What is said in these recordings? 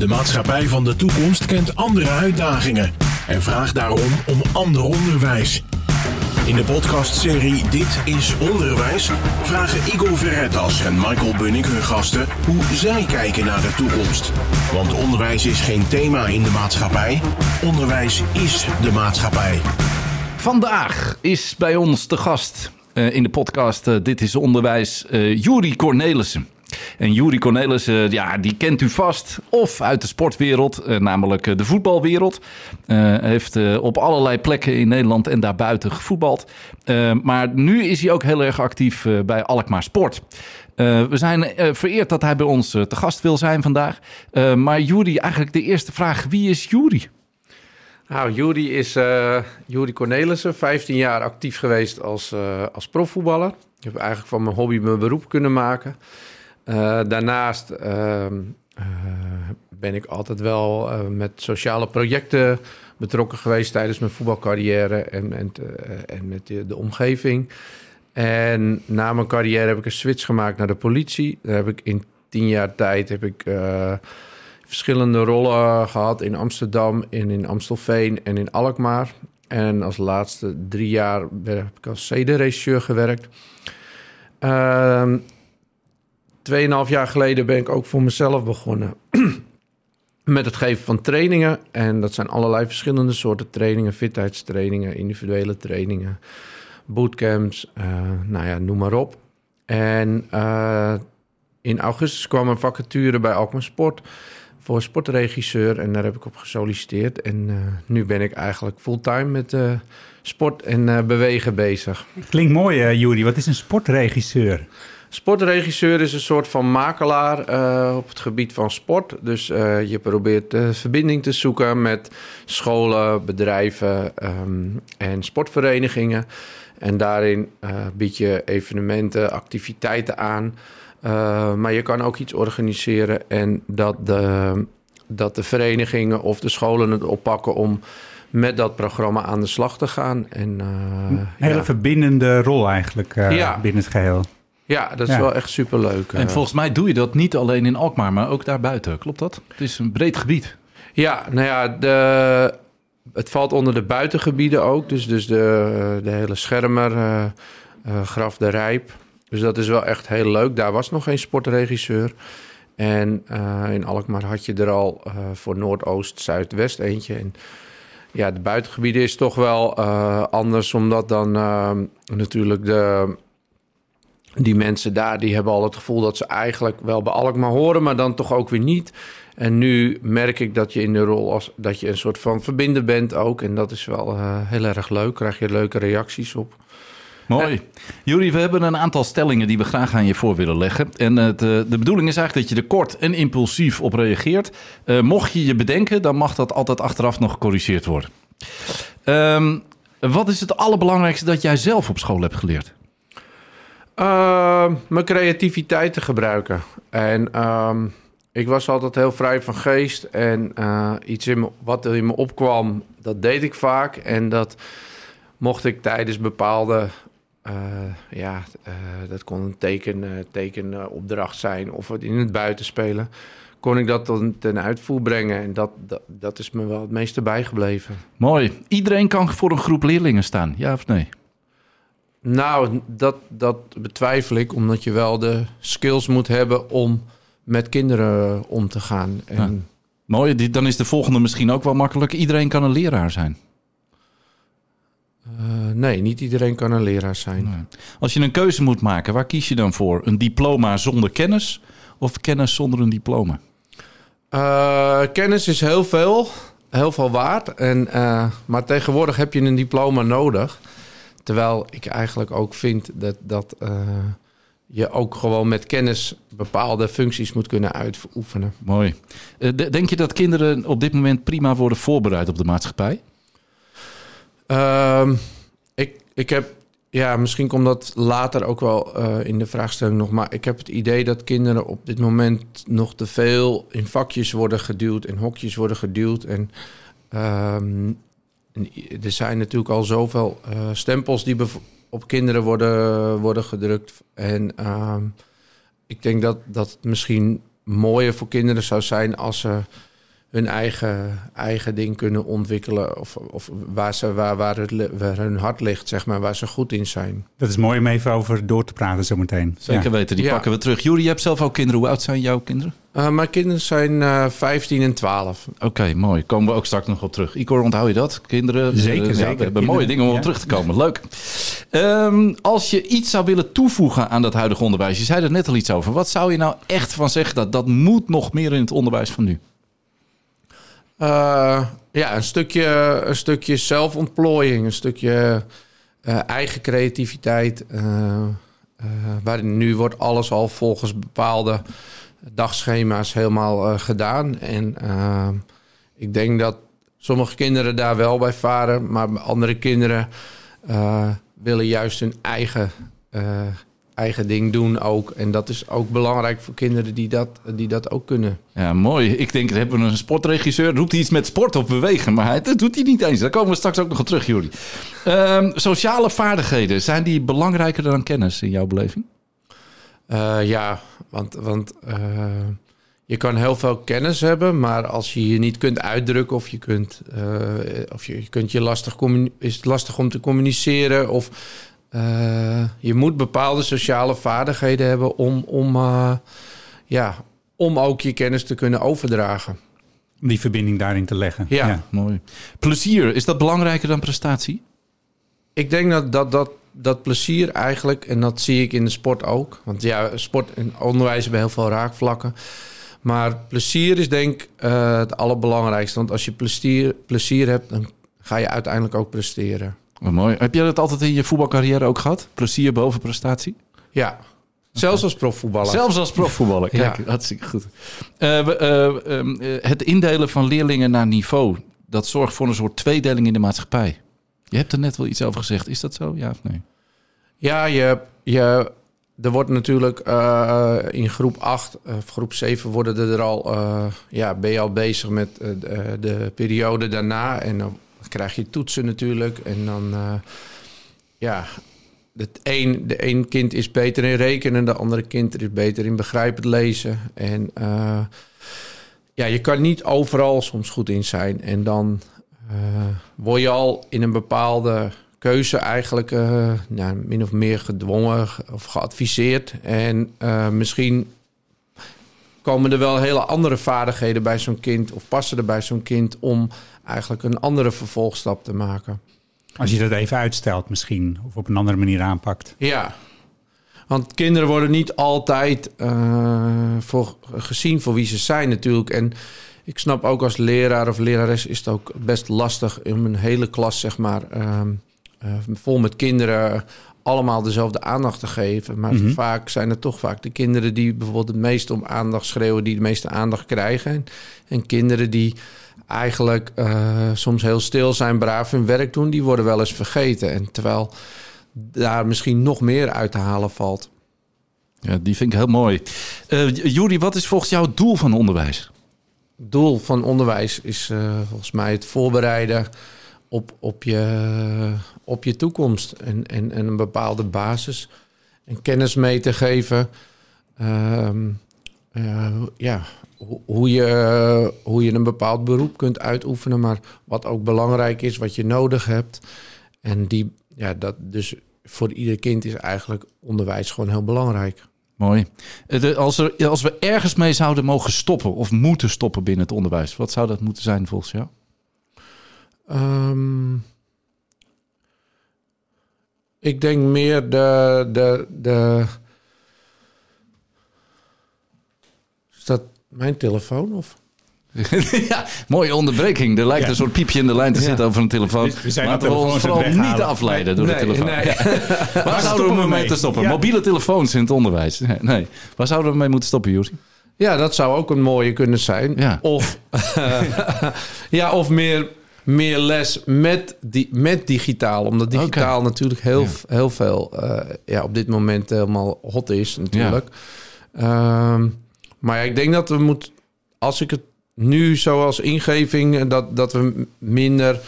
De maatschappij van de toekomst kent andere uitdagingen en vraagt daarom om ander onderwijs. In de podcastserie Dit is Onderwijs vragen Igor Verretas en Michael Bunnik hun gasten hoe zij kijken naar de toekomst. Want onderwijs is geen thema in de maatschappij, onderwijs is de maatschappij. Vandaag is bij ons de gast uh, in de podcast uh, Dit is Onderwijs, uh, Juri Cornelissen. En Juri Cornelissen, ja, die kent u vast. Of uit de sportwereld, namelijk de voetbalwereld. heeft op allerlei plekken in Nederland en daarbuiten gevoetbald. maar nu is hij ook heel erg actief bij Alkmaar Sport. we zijn vereerd dat hij bij ons te gast wil zijn vandaag. maar Juri, eigenlijk de eerste vraag. Wie is Juri? Nou, Juri is Juri Cornelissen, 15 jaar actief geweest als, als profvoetballer. Ik heb eigenlijk van mijn hobby mijn beroep kunnen maken. Uh, daarnaast ehm, ben ik altijd wel met sociale projecten betrokken geweest tijdens mijn voetbalcarrière en, en, en met de, de, omgeving. En na mijn carrière heb ik een switch gemaakt naar de politie. Daar heb ik in tien jaar tijd heb ik verschillende rollen gehad in Amsterdam, in, in Amstelveen en in Alkmaar. En als laatste drie jaar heb ik als CD-regisseur gewerkt. Uh, tweeënhalf jaar geleden ben ik ook voor mezelf begonnen met het geven van trainingen. En dat zijn allerlei verschillende soorten trainingen. Fitheidstrainingen, individuele trainingen, bootcamps, uh, nou ja, noem maar op. En uh, in augustus kwam een vacature bij Alkmaar Sport voor sportregisseur en daar heb ik op gesolliciteerd. En uh, nu ben ik eigenlijk fulltime met sport en bewegen bezig. Klinkt mooi, Juri. Wat is een sportregisseur? Sportregisseur is een soort van makelaar op het gebied van sport. Dus je probeert verbinding te zoeken met scholen, bedrijven um, en sportverenigingen. En daarin bied je evenementen, activiteiten aan. Uh, maar je kan ook iets organiseren en dat de, dat de verenigingen of de scholen het oppakken om met dat programma aan de slag te gaan. En, uh, Een hele ja. verbindende rol eigenlijk uh, ja. binnen het geheel. Ja, dat is ja. wel echt superleuk. En volgens mij doe je dat niet alleen in Alkmaar, maar ook daarbuiten. Klopt dat? Het is een breed gebied. Ja, nou ja, de, het valt onder de buitengebieden ook. Dus, dus de, de hele Schermer, Graf de Rijp, dus dat is wel echt heel leuk. Daar was nog geen sportregisseur. En uh, in Alkmaar had je er al uh, voor Noordoost, Zuidwest eentje. En ja, de buitengebieden is toch wel uh, anders, omdat dan natuurlijk de, die mensen daar, die hebben al het gevoel dat ze eigenlijk wel bij Alkmaar horen, maar dan toch ook weer niet. En nu merk ik dat je in de rol als dat je een soort van verbinder bent ook. En dat is wel heel erg leuk. Krijg je leuke reacties op. Mooi. Jullie, we hebben een aantal stellingen die we graag aan je voor willen leggen. En het, eh, de bedoeling is eigenlijk dat je er kort en impulsief op reageert. Uh, mocht je je bedenken, dan mag dat altijd achteraf nog gecorrigeerd worden. Um, wat is het allerbelangrijkste dat jij zelf op school hebt geleerd? Uh, mijn creativiteit te gebruiken. En um, ik was altijd heel vrij van geest. En uh, iets in wat er in me opkwam, dat deed ik vaak. En dat mocht ik tijdens bepaalde uh, ja, uh, dat kon een teken, tekenopdracht zijn of in het buiten spelen. Kon ik dat dan ten uitvoer brengen en dat, dat, dat is me wel het meeste bijgebleven. Mooi. Iedereen kan voor een groep leerlingen staan, ja of nee? Nou, dat, dat betwijfel ik, omdat je wel de skills moet hebben om met kinderen om te gaan. En... Ja. Mooi, dan is de volgende misschien ook wel makkelijk. Iedereen kan een leraar zijn. Uh, nee, niet iedereen kan een leraar zijn. Nee. Als je een keuze moet maken, waar kies je dan voor? Een diploma zonder kennis of kennis zonder een diploma? Uh, kennis is heel veel, heel veel waard. En, uh, maar tegenwoordig heb je een diploma nodig. Terwijl ik eigenlijk ook vind dat, dat je ook gewoon met kennis bepaalde functies moet kunnen uitoefenen. Mooi. denk je dat kinderen op dit moment prima worden voorbereid op de maatschappij? Uh, ik, ik heb, ja, misschien komt dat later ook wel uh, in de vraagstelling nog, maar ik heb het idee dat kinderen op dit moment nog te veel in vakjes worden geduwd, in hokjes worden geduwd. En um, er zijn natuurlijk al zoveel uh, stempels die op kinderen worden, worden gedrukt. En um, ik denk dat, dat het misschien mooier voor kinderen zou zijn als ze hun eigen, eigen ding kunnen ontwikkelen. Of, of waar, ze, waar, waar, het, waar hun hart ligt, zeg maar, waar ze goed in zijn. Dat is mooi om even over door te praten zometeen. Zeker weten, die pakken we terug. Juri, je hebt zelf ook kinderen. Hoe oud zijn jouw kinderen? Uh, mijn kinderen zijn uh, eh, 15 en 12. Oké, mooi. Komen we ook straks nog op terug. Igor, onthoud je dat? Kinderen? Zeker, uh, zeker. we hebben mooie dingen om op terug te komen. Leuk. Um, als je iets zou willen toevoegen aan dat huidige onderwijs, je zei er net al iets over. Wat zou je nou echt van zeggen dat dat moet nog meer in het onderwijs van nu? Uh, ja, een stukje, een stukje zelfontplooiing, een stukje uh, eigen creativiteit. Uh, waarin nu wordt alles al volgens bepaalde dagschema's helemaal gedaan. En ik denk dat sommige kinderen daar wel bij varen, maar andere kinderen willen juist hun eigen eigen ding doen ook. En dat is ook belangrijk voor kinderen die dat, die dat ook kunnen. Ja, mooi. Ik denk, we hebben een sportregisseur, roept iets met sport of bewegen. Maar dat doet hij niet eens. Daar komen we straks ook nog op terug, jullie. Ehm, sociale vaardigheden, zijn die belangrijker dan kennis in jouw beleving? Uh, ja, want, want uh, je kan heel veel kennis hebben, maar als je je niet kunt uitdrukken of je kunt, uh, of je, je kunt je lastig is het lastig om te communiceren of uh, je moet bepaalde sociale vaardigheden hebben om, om, uh, ja, om ook je kennis te kunnen overdragen. Om die verbinding daarin te leggen. Ja. ja. mooi. Plezier, is dat belangrijker dan prestatie? Ik denk dat, dat, dat, dat plezier eigenlijk, en dat zie ik in de sport ook. Want ja, sport en onderwijs hebben heel veel raakvlakken. Maar plezier is denk ik uh, het allerbelangrijkste. Want als je plezier, plezier hebt, dan ga je uiteindelijk ook presteren. Wat mooi. Heb jij dat altijd in je voetbalcarrière ook gehad? Plezier boven prestatie? Ja. Zelfs als profvoetballer. Zelfs als profvoetballer. Kijk, ja. hartstikke goed. Uh, uh, uh, het indelen van leerlingen naar niveau, dat zorgt voor een soort tweedeling in de maatschappij. Je hebt er net wel iets over gezegd. Is dat zo? Ja of nee? Ja, je, je, er wordt natuurlijk in groep 8 of groep 7 worden er al, ja, ben je al bezig met de, de periode daarna. En dan krijg je toetsen natuurlijk. En dan, uh, ja, het een, de een kind is beter in rekenen, de andere kind is beter in begrijpend lezen. En uh, ja, je kan niet overal soms goed in zijn. En dan uh, word je al in een bepaalde keuze eigenlijk uh, nou, min of meer gedwongen of geadviseerd. En misschien komen er wel hele andere vaardigheden bij zo'n kind of passen er bij zo'n kind om eigenlijk een andere vervolgstap te maken. Als je dat even uitstelt misschien, of op een andere manier aanpakt. Ja, want kinderen worden niet altijd uh, voor, gezien voor wie ze zijn natuurlijk. En ik snap ook als leraar of lerares is het ook best lastig om een hele klas, zeg maar, uh, uh, vol met kinderen allemaal dezelfde aandacht te geven. Maar mhm. vaak zijn het toch vaak de kinderen die bijvoorbeeld het meest om aandacht schreeuwen, die de meeste aandacht krijgen. En kinderen die eigenlijk uh, soms heel stil zijn, braaf hun werk doen, die worden wel eens vergeten. En terwijl daar misschien nog meer uit te halen valt. Ja, die vind ik heel mooi. Uh, Juri, wat is volgens jou het doel van onderwijs? Het doel van onderwijs is uh, volgens mij het voorbereiden op, op, je, op je toekomst. En, en, en een bepaalde basis en kennis mee te geven. Uh, ja, hoe je, hoe je een bepaald beroep kunt uitoefenen, maar wat ook belangrijk is, wat je nodig hebt. En die, ja, dat dus voor ieder kind is eigenlijk onderwijs gewoon heel belangrijk. Mooi. Als, er, als we ergens mee zouden mogen stoppen of moeten stoppen binnen het onderwijs, wat zou dat moeten zijn volgens jou? Um, ik denk meer de, de, de. Is dat mijn telefoon of? ja, mooie onderbreking. Er lijkt een soort piepje in de lijn te zitten over een telefoon. We zijn Laten we ons vooral niet afleiden door de telefoon. Nee. Ja. Waar zouden we mee te stoppen? Mobiele telefoons in het onderwijs. Nee. Waar zouden we mee moeten stoppen, Juri? Ja, dat zou ook een mooie kunnen zijn. Of, ja, of meer meer les met, die, met digitaal. Omdat digitaal natuurlijk heel, heel veel uh, ja, op dit moment helemaal hot is natuurlijk. Ja. Um, maar ja, ik denk dat we moeten, als ik het nu zoals ingeving, dat, dat we minder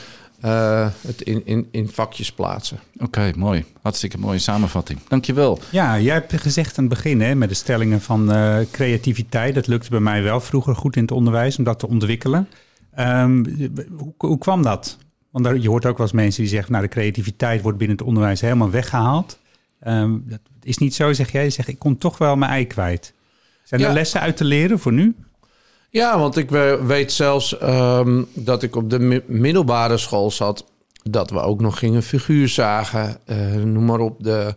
het in, in, in vakjes plaatsen. Oké, mooi. Hartstikke mooie samenvatting. Dankjewel. Ja, jij hebt gezegd aan het begin hè, met de stellingen van creativiteit. Dat lukte bij mij wel vroeger goed in het onderwijs om dat te ontwikkelen. Um, hoe, hoe, kwam dat? Want je hoort ook wel eens mensen die zeggen, nou de creativiteit wordt binnen het onderwijs helemaal weggehaald. Um, dat is niet zo, zeg jij. Je zegt, ik kon toch wel mijn ei kwijt. Zijn er lessen uit te leren voor nu? Ja, want ik weet zelfs um, dat ik op de middelbare school zat. Dat we ook nog gingen figuur zagen. Uh, noem maar op de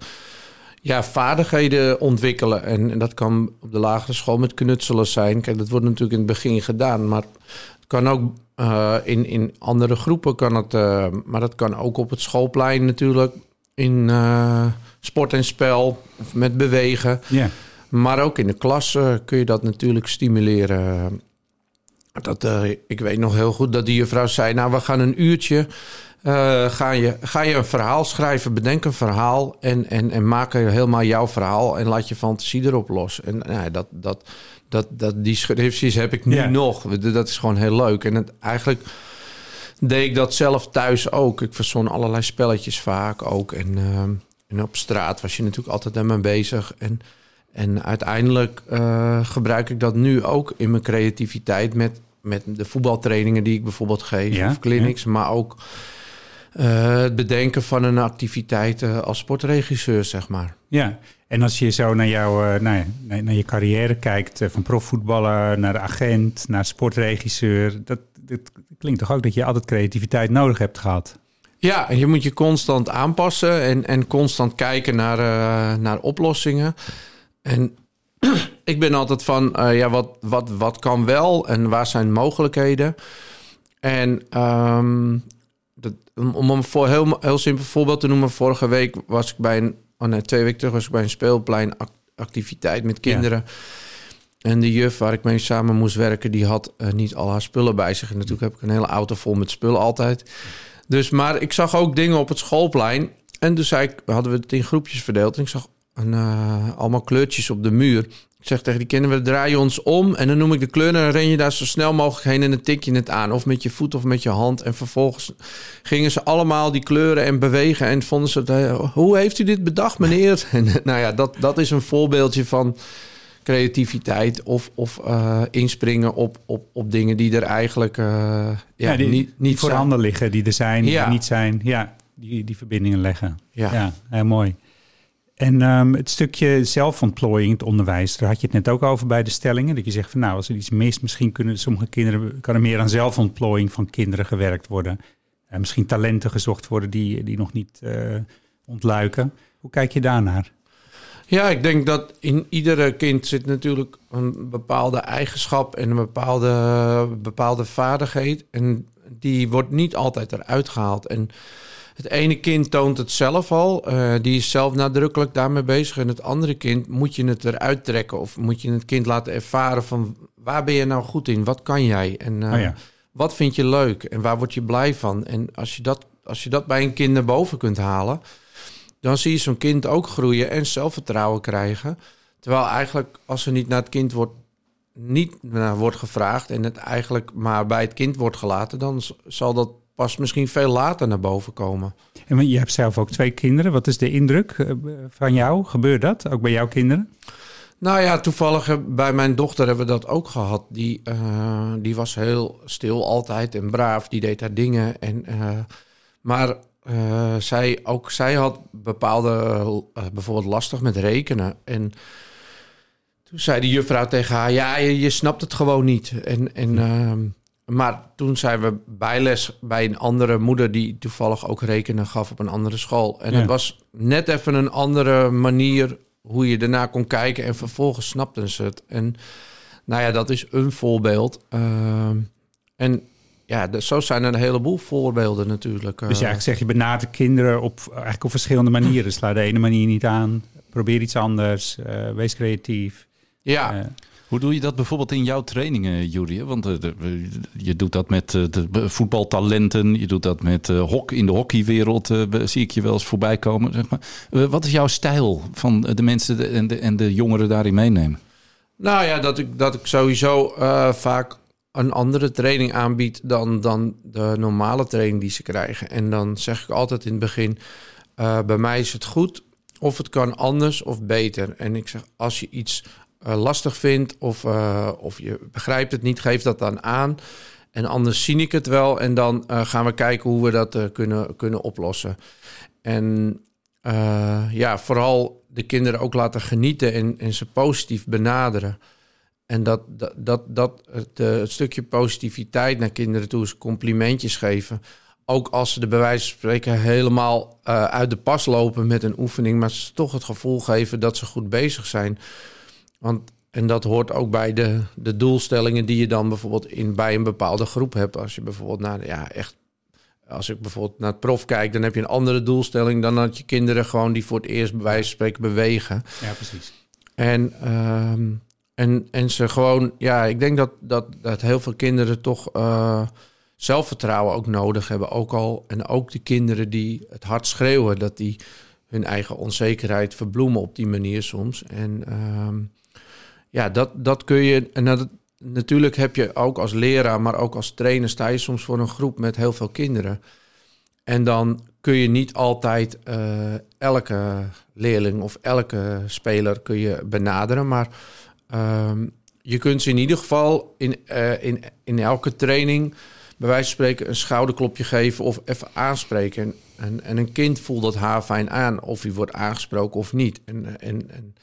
ja, vaardigheden ontwikkelen. En, en, dat kan op de lagere school met knutselen zijn. Kijk, dat wordt natuurlijk in het begin gedaan. Maar kan ook uh, in, in andere groepen kan het. Uh, maar dat kan ook op het schoolplein natuurlijk. In uh, sport en spel. Of met bewegen. Yeah. Maar ook in de klas kun je dat natuurlijk stimuleren. Dat, ik weet nog heel goed dat die juffrouw zei... nou, we gaan een uurtje... ga, je, ga je een verhaal schrijven, bedenk een verhaal... en, en, en maak helemaal jouw verhaal... en laat je fantasie erop los. En nou, dat, dat, dat, dat, die schriftjes heb ik nu nog. Dat is gewoon heel leuk. En het, eigenlijk deed ik dat zelf thuis ook. Ik verzon allerlei spelletjes vaak ook. En, uh, en op straat was je natuurlijk altijd daarmee bezig. En, en uiteindelijk uh, gebruik ik dat nu ook in mijn creativiteit... met, met de voetbaltrainingen die ik bijvoorbeeld geef. Ja, of clinics, maar ook... Uh, het bedenken van een activiteit als sportregisseur, zeg maar. Ja, en als je zo naar, jouw, uh, naar, naar, je carrière kijkt, van profvoetballer naar agent, naar sportregisseur, dat, dat klinkt toch ook dat je altijd creativiteit nodig hebt gehad? Ja, je moet je constant aanpassen en, en constant kijken naar, uh, naar oplossingen. En ik ben altijd van, ja, wat, wat, wat kan wel en waar zijn mogelijkheden? En um, dat, om een voor heel, heel simpel voorbeeld te noemen, vorige week was ik bij een oh nee, twee weken terug was ik bij een speelpleinactiviteit met kinderen. En de juf waar ik mee samen moest werken, die had uh, niet al haar spullen bij zich. En natuurlijk heb ik een hele auto vol met spullen altijd. Dus, maar ik zag ook dingen op het schoolplein. En dus zei ik, hadden we het in groepjes verdeeld. En ik zag een, uh, allemaal kleurtjes op de muur. Zeg tegen die kinderen, we draaien ons om en dan noem ik de kleur en dan ren je daar zo snel mogelijk heen en dan tik je het aan. Of met je voet of met je hand. En vervolgens gingen ze allemaal die kleuren en bewegen en vonden ze, hoe heeft u dit bedacht meneer? En nou ja, dat, dat is een voorbeeldje van creativiteit of, of uh, inspringen op, op, op dingen die er eigenlijk uh, ja, ja, die, niet, niet voorhanden liggen, die er zijn, ja. die niet zijn. Ja, die, die verbindingen leggen. Ja, ja heel mooi. En um, het stukje zelfontplooiing, het onderwijs, daar had je het net ook over bij de stellingen. Dat je zegt van nou, als er iets mist, misschien kunnen sommige kinderen, kan er meer aan zelfontplooiing van kinderen gewerkt worden. En misschien talenten gezocht worden die, die nog niet uh, ontluiken. Hoe kijk je daarnaar? Ja, ik denk dat in iedere kind zit natuurlijk een bepaalde eigenschap en een bepaalde, bepaalde vaardigheid. En die wordt niet altijd eruit gehaald. En het ene kind toont het zelf al. Uh, die is zelf nadrukkelijk daarmee bezig. En het andere kind moet je het eruit trekken. Of moet je het kind laten ervaren van waar ben je nou goed in? Wat kan jij? En uh, oh ja. wat vind je leuk? En waar word je blij van? En als je dat, als je dat bij een kind naar boven kunt halen... dan zie je zo'n kind ook groeien en zelfvertrouwen krijgen. Terwijl eigenlijk als er niet naar het kind wordt niet naar wordt gevraagd en het eigenlijk maar bij het kind wordt gelaten, dan zal dat pas misschien veel later naar boven komen. En je hebt zelf ook twee kinderen. Wat is de indruk eh, van jou? Gebeurt dat ook bij jouw kinderen? Nou ja, toevallig bij mijn dochter hebben we dat ook gehad. Die, uh, die was heel stil altijd en braaf. Die deed haar dingen. En, uh, maar uh, zij, ook zij had bepaalde, bijvoorbeeld lastig met rekenen. En toen zei de juffrouw tegen haar, ja, je, je snapt het gewoon niet. En, en ehm, maar toen zijn we bijles bij een andere moeder die toevallig ook rekenen gaf op een andere school. En het was net even een andere manier hoe je daarna kon kijken en vervolgens snapten ze het. En nou ja, dat is een voorbeeld. Uh, en ja, zo zijn er een heleboel voorbeelden natuurlijk. Dus eigenlijk zeg je benadert kinderen op, eigenlijk op verschillende manieren. Sla de ene manier niet aan, probeer iets anders, uh, wees creatief. Ja. Uh, hoe doe je dat bijvoorbeeld in jouw trainingen, Julie? Want uh, je doet dat met uh, de voetbaltalenten, je doet dat met uh, hok in de hockeywereld, zie ik je wel eens voorbij komen. Zeg maar. wat is jouw stijl van de mensen en de, en de jongeren daarin meenemen? Nou ja, dat ik, dat ik sowieso vaak een andere training aanbiedt dan, dan de normale training die ze krijgen. En dan zeg ik altijd in het begin: bij mij is het goed, of het kan anders of beter. En ik zeg: als je iets uh, lastig vindt of, uh, of je begrijpt het niet, geef dat dan aan. En anders zie ik het wel en dan gaan we kijken hoe we dat kunnen, kunnen oplossen. En ja, vooral de kinderen ook laten genieten en, en ze positief benaderen. En dat, dat, dat, dat het, het, stukje positiviteit naar kinderen toe is complimentjes geven. Ook als ze de bij wijze van spreken helemaal uit de pas lopen met een oefening, maar ze toch het gevoel geven dat ze goed bezig zijn. Want, en dat hoort ook bij de, de doelstellingen die je dan bijvoorbeeld in, bij een bepaalde groep hebt. Als je bijvoorbeeld naar, ja, echt, als ik bijvoorbeeld naar het prof kijk, dan heb je een andere doelstelling dan dat je kinderen gewoon die voor het eerst bij wijze van spreken bewegen. Ja, precies. En uh, en, en ze gewoon, ja, ik denk dat, dat, dat heel veel kinderen toch uh, zelfvertrouwen ook nodig hebben. Ook al, en ook de kinderen die het hard schreeuwen, dat die hun eigen onzekerheid verbloemen op die manier soms. En uh, ja, dat, dat kun je. En dat, natuurlijk heb je ook als leraar, maar ook als trainer, sta je soms voor een groep met heel veel kinderen. En dan kun je niet altijd uh, elke leerling of elke speler kun je benaderen. Maar Um, je kunt ze in ieder geval in, uh, in, in elke training, bij wijze van spreken, een schouderklopje geven of even aanspreken. En, en, en een kind voelt dat haar fijn aan, of hij wordt aangesproken of niet. En, en, en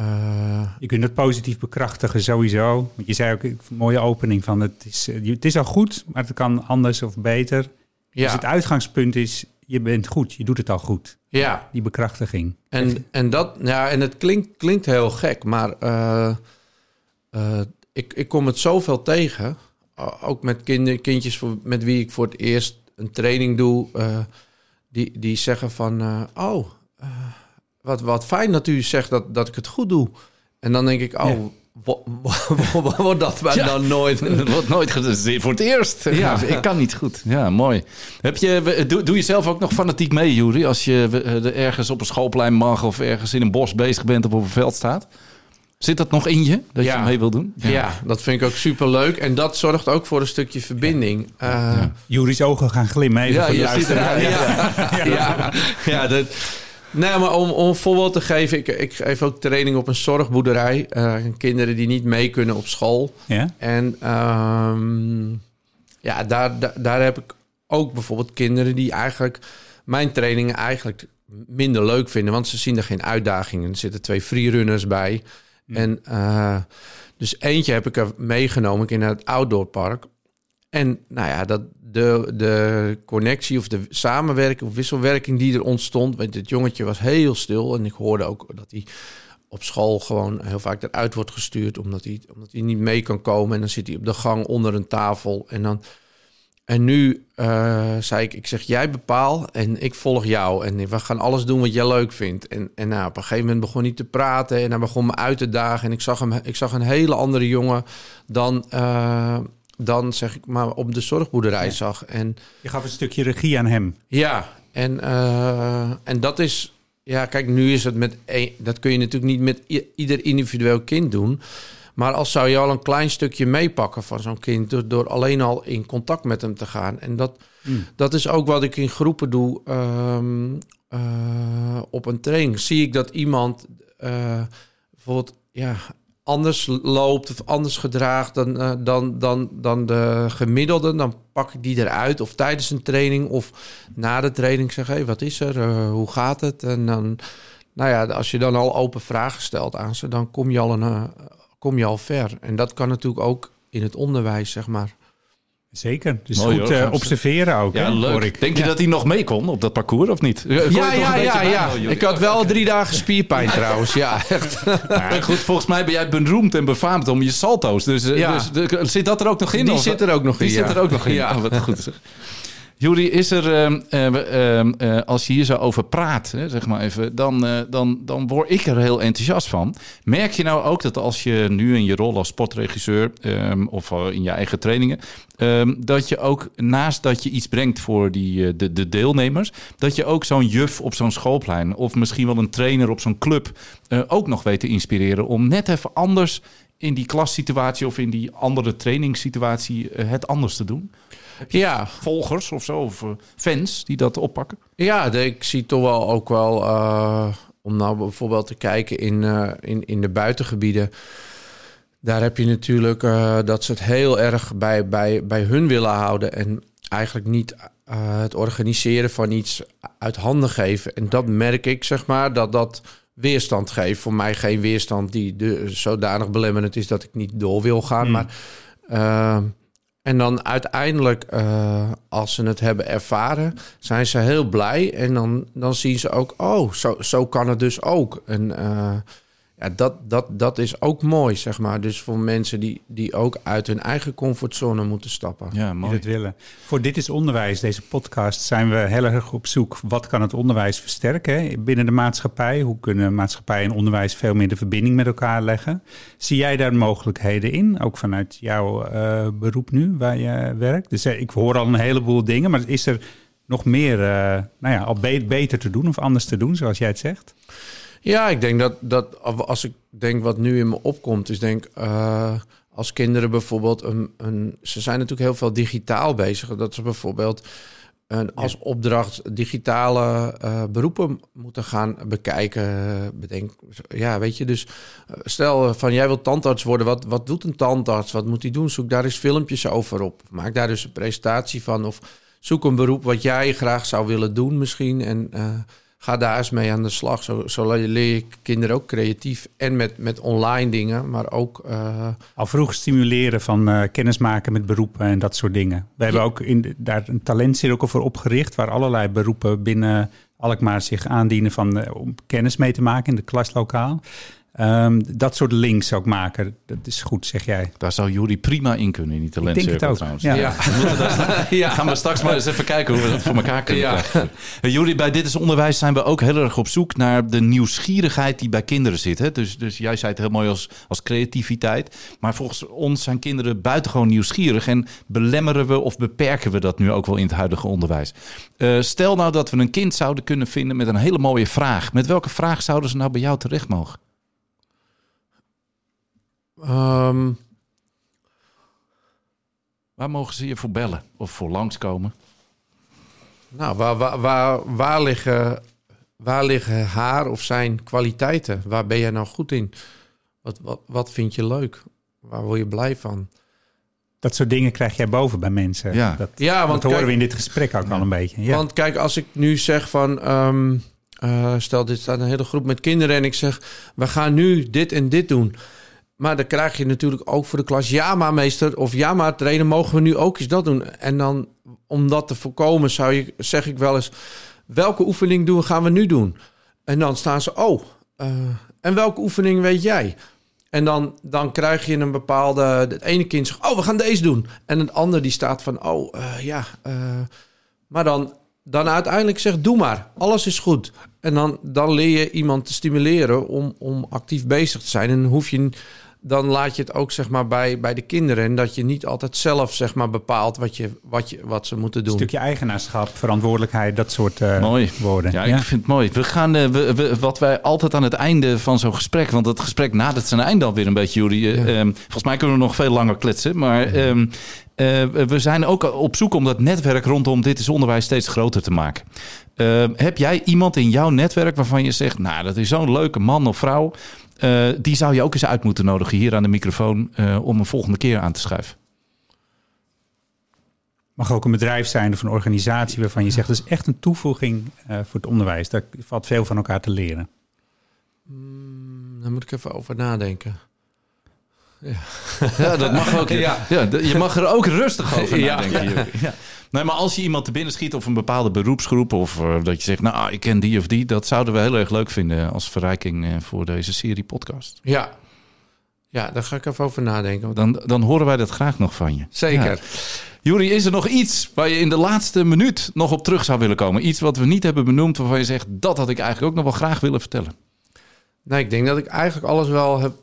uh... Je kunt het positief bekrachtigen sowieso. Want je zei ook een mooie opening van het is, eh, het is al goed, maar het kan anders of beter. Ja. Dus het uitgangspunt is, je bent goed, je doet het al goed. Ja. Die bekrachtiging. En, en, dat, ja, en het klinkt, klinkt heel gek, maar uh, uh, ik, ik kom het zoveel tegen. ook met kinder, kindjes voor, met wie ik voor het eerst een training doe. Die, die zeggen van, oh, wat, wat fijn dat u zegt dat, dat ik het goed doe. En dan denk ik, oh, wordt dat ja. dan nooit? Het wordt nooit voor het eerst. Ja. ik kan niet goed. Ja, mooi. Heb je, doe, doe je zelf ook nog fanatiek mee, Jury? Als je ergens op een schoolplein mag of ergens in een bos bezig bent of op een veld staat? Zit dat nog in je, dat je mee wil doen? Ja. ja. dat vind ik ook super leuk. En dat zorgt ook voor een stukje verbinding. Ja. Uh, Jury's ogen gaan glimmen even ja, voor je ziet Ja, ja, ja. ja, dat... Nee, maar om, om een voorbeeld te geven, ik, ik geef ook training op een zorgboerderij. Uh, kinderen die niet mee kunnen op school. Ja? En um, ja, daar, daar, daar, heb ik ook bijvoorbeeld kinderen die eigenlijk mijn trainingen eigenlijk minder leuk vinden. Want ze zien er geen uitdagingen. Er zitten twee freerunners bij. En uh, dus eentje heb ik er meegenomen in het outdoorpark. En nou ja, dat, de, de connectie of de samenwerking of wisselwerking die er ontstond. Want dit jongetje was heel stil. En ik hoorde ook dat hij op school gewoon heel vaak eruit wordt gestuurd. Omdat hij, omdat hij niet mee kan komen. En dan zit hij op de gang onder een tafel. En dan. En nu uh, zei ik, ik zeg, jij bepaal en ik volg jou. En we gaan alles doen wat jij leuk vindt. En, en nou, op een gegeven moment begon hij te praten en hij begon me uit te dagen. En ik zag, hem, ik zag een hele andere jongen dan, uh, dan zeg ik maar op de zorgboerderij zag. En, je gaf een stukje regie aan hem. Ja, en, uh, en dat is, ja, kijk, nu is het met, dat kun je natuurlijk niet met ieder individueel kind doen. Maar als zou je al een klein stukje meepakken van zo'n kind door, door, alleen al in contact met hem te gaan. En dat, mm. dat is ook wat ik in groepen doe um, uh, op een training. Zie ik dat iemand uh, bijvoorbeeld ja, anders loopt of anders gedraagt dan, uh, dan, dan, dan de gemiddelde, dan pak ik die eruit. Of tijdens een training of na de training zeg, hey, wat is er? Uh, hoe gaat het? En dan, nou ja, als je dan al open vragen stelt aan ze, dan kom je al, een, uh, kom je al ver. En dat kan natuurlijk ook in het onderwijs, zeg maar. Zeker. Dus Mooi, goed uh, observeren ook. Ja, leuk. Ik. Denk je dat hij nog mee kon op dat parcours of niet? ja, ja, ja. ja. ik had wel drie dagen spierpijn trouwens. Ja, echt. Ja, goed, volgens mij ben jij beroemd en befaamd om je salto's. Dus, ja. dus zit dat er ook nog in? Die of? zit er ook nog in. Die zit er ook nog in. Ja, oh, wat goed. Jury, is er, uh, uh, als je hier zo over praat, hè, zeg maar even, dan, dan, dan word ik er heel enthousiast van. Merk je nou ook dat als je nu in je rol als sportregisseur ehm, of in je eigen trainingen, ehm, dat je ook naast dat je iets brengt voor die, de, de deelnemers, dat je ook zo'n juf op zo'n schoolplein of misschien wel een trainer op zo'n club ook nog weet te inspireren om net even anders in die klassituatie of in die andere trainingssituatie het anders te doen? Ja. volgers of zo, of fans die dat oppakken? Ja, ik zie toch wel ook wel, om nou bijvoorbeeld te kijken in, in, in de buitengebieden. Daar heb je natuurlijk dat ze het heel erg bij, bij, bij hun willen houden. En eigenlijk niet het organiseren van iets uit handen geven. En dat merk ik, zeg maar, dat dat weerstand geeft. Voor mij geen weerstand die de, zodanig belemmerend is dat ik niet door wil gaan. Hmm. Maar, uh, en dan uiteindelijk, uh, als ze het hebben ervaren, zijn ze heel blij. En dan, dan zien ze ook, oh, zo, zo kan het dus ook. En ja, dat, dat, dat is ook mooi, zeg maar. Dus voor mensen die, die ook uit hun eigen comfortzone moeten stappen. Ja, mooi. Die dat willen. Voor Dit is Onderwijs, deze podcast, zijn we heel erg op zoek. Wat kan het onderwijs versterken binnen de maatschappij? Hoe kunnen maatschappij en onderwijs veel meer de verbinding met elkaar leggen? Zie jij daar mogelijkheden in? Ook vanuit jouw uh, beroep nu, waar je werkt? Dus uh, ik hoor al een heleboel dingen, maar is er nog meer, uh, nou ja, al be beter te doen of anders te doen, zoals jij het zegt? Ja, ik denk dat, dat als ik denk wat nu in me opkomt, is denk uh, als kinderen bijvoorbeeld een, een. Ze zijn natuurlijk heel veel digitaal bezig. Dat ze bijvoorbeeld een, als opdracht digitale uh, beroepen moeten gaan bekijken. Bedenk, ja, weet je, dus eh, stel van jij wilt tandarts worden, wat, wat doet een tandarts? Wat moet hij doen? Zoek daar eens filmpjes over op. Maak daar dus een presentatie van. Of zoek een beroep wat jij graag zou willen doen misschien. En uh, ga daar eens mee aan de slag. Zo, zo leer je kinderen ook creatief en met, met online dingen, maar ook... Uh... Al vroeg stimuleren van uh, kennis maken met beroepen en dat soort dingen. We hebben ook in, daar een talentcirkel voor opgericht... waar allerlei beroepen binnen Alkmaar zich aandienen van, uh, om kennis mee te maken in de klaslokaal. Um, dat soort links ook maken, dat is goed, zeg jij. Daar zou Jury prima in kunnen, in die talentcirkel trouwens. Ja. Ja. ja. Gaan we straks maar eens even kijken hoe we dat voor elkaar kunnen ja. krijgen. Jury, bij Dit is Onderwijs zijn we ook heel erg op zoek naar de nieuwsgierigheid die bij kinderen zit. Hè? Dus, dus jij zei het heel mooi als, als creativiteit. Maar volgens ons zijn kinderen buitengewoon nieuwsgierig. En belemmeren we of beperken we dat nu ook wel in het huidige onderwijs? Uh, stel nou dat we een kind zouden kunnen vinden met een hele mooie vraag. Met welke vraag zouden ze nou bij jou terecht mogen? Um, waar mogen ze je voor bellen of voor langskomen? Nou, waar, waar, waar, waar, liggen, waar liggen haar of zijn kwaliteiten? Waar ben jij nou goed in? Wat, wat, wat vind je leuk? Waar word je blij van? Dat soort dingen krijg jij boven bij mensen. Ja, dat, ja want dat horen we in dit gesprek ook al een beetje. Ja. Want kijk, als ik nu zeg van... Um, uh, stel, dit staat een hele groep met kinderen en ik zeg... we gaan nu dit en dit doen... Maar dan krijg je natuurlijk ook voor de klas... ja, maar meester of ja, maar trainer... mogen we nu ook eens dat doen? En dan, om dat te voorkomen, zou je, zeg ik wel eens... welke oefening doen, gaan we nu doen? En dan staan ze, oh, uh, en welke oefening weet jij? En dan, dan krijg je een bepaalde... Het ene kind zegt, oh, we gaan deze doen. En het ander die staat van, oh, uh, ja... Uh, maar dan, dan uiteindelijk zegt, doe maar. Alles is goed. En dan, dan leer je iemand te stimuleren om, om actief bezig te zijn. En hoef je dan laat je het ook zeg maar, bij, bij de kinderen. En dat je niet altijd zelf zeg maar, bepaalt wat, je, wat, je, wat ze moeten doen. Een stukje eigenaarschap, verantwoordelijkheid, dat soort uh, mooi. woorden. Ja, ik vind het mooi. We gaan, uh, we, we, wat wij altijd aan het einde van zo'n gesprek... want het gesprek nadert zijn einde alweer een beetje, Jury. Uh, volgens mij kunnen we nog veel langer kletsen. Maar uh, we zijn ook op zoek om dat netwerk rondom Dit is Onderwijs steeds groter te maken. Ehm, heb jij iemand in jouw netwerk waarvan je zegt... nou, dat is zo'n leuke man of vrouw... Uh, die zou je ook eens uit moeten nodigen hier aan de microfoon uh, om een volgende keer aan te schuiven. Mag ook een bedrijf zijn of een organisatie waarvan je zegt dat is echt een toevoeging uh, voor het onderwijs. Daar valt veel van elkaar te leren. Mm, daar moet ik even over nadenken. Ja, ja dat mag ook. Ja. ja. je mag er ook rustig over nadenken. Ja. ja. Nee, maar als je iemand te binnen schiet of een bepaalde beroepsgroep... of uh, dat je zegt, nou, ik ken die of die... dat zouden we heel erg leuk vinden als verrijking uh, voor deze serie podcast. Ja. Ja, daar ga ik even over nadenken. Dan, dan horen wij dat graag nog van je. Zeker. Ja. Jury, is er nog iets waar je in de laatste minuut nog op terug zou willen komen? Iets wat we niet hebben benoemd waarvan je zegt... dat had ik eigenlijk ook nog wel graag willen vertellen. Nee, ik denk dat ik eigenlijk alles wel heb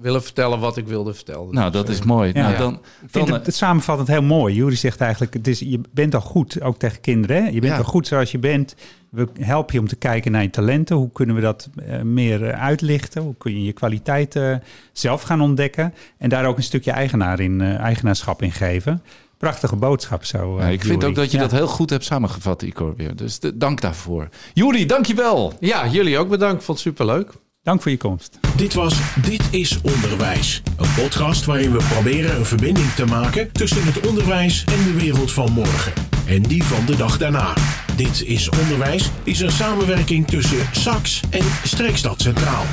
willen vertellen wat ik wilde vertellen. Nou, dat is mooi. Ja. Nou, dan, ik vind dan, het, het samenvattend heel mooi. Jury zegt eigenlijk, het is, je bent al goed, ook tegen kinderen. Hè? Je bent Ja. al goed zoals je bent. We helpen je om te kijken naar je talenten. Hoe kunnen we dat eh, meer eh, uitlichten? Hoe kun je je kwaliteiten zelf gaan ontdekken? En daar ook een stukje eigenaar in, eh, eigenaarschap in geven. Prachtige boodschap zo. Ja, eh, ik vind ook dat je Ja. dat heel goed hebt samengevat, weer. Dus de- dank daarvoor. Juri, dankjewel. Ja, jullie ook bedankt. Vond het superleuk. Dank voor je komst. Dit was Dit is Onderwijs. Een podcast waarin we proberen een verbinding te maken tussen het onderwijs en de wereld van morgen. En die van de dag daarna. Dit is Onderwijs is een samenwerking tussen SAX en Streekstad Centraal.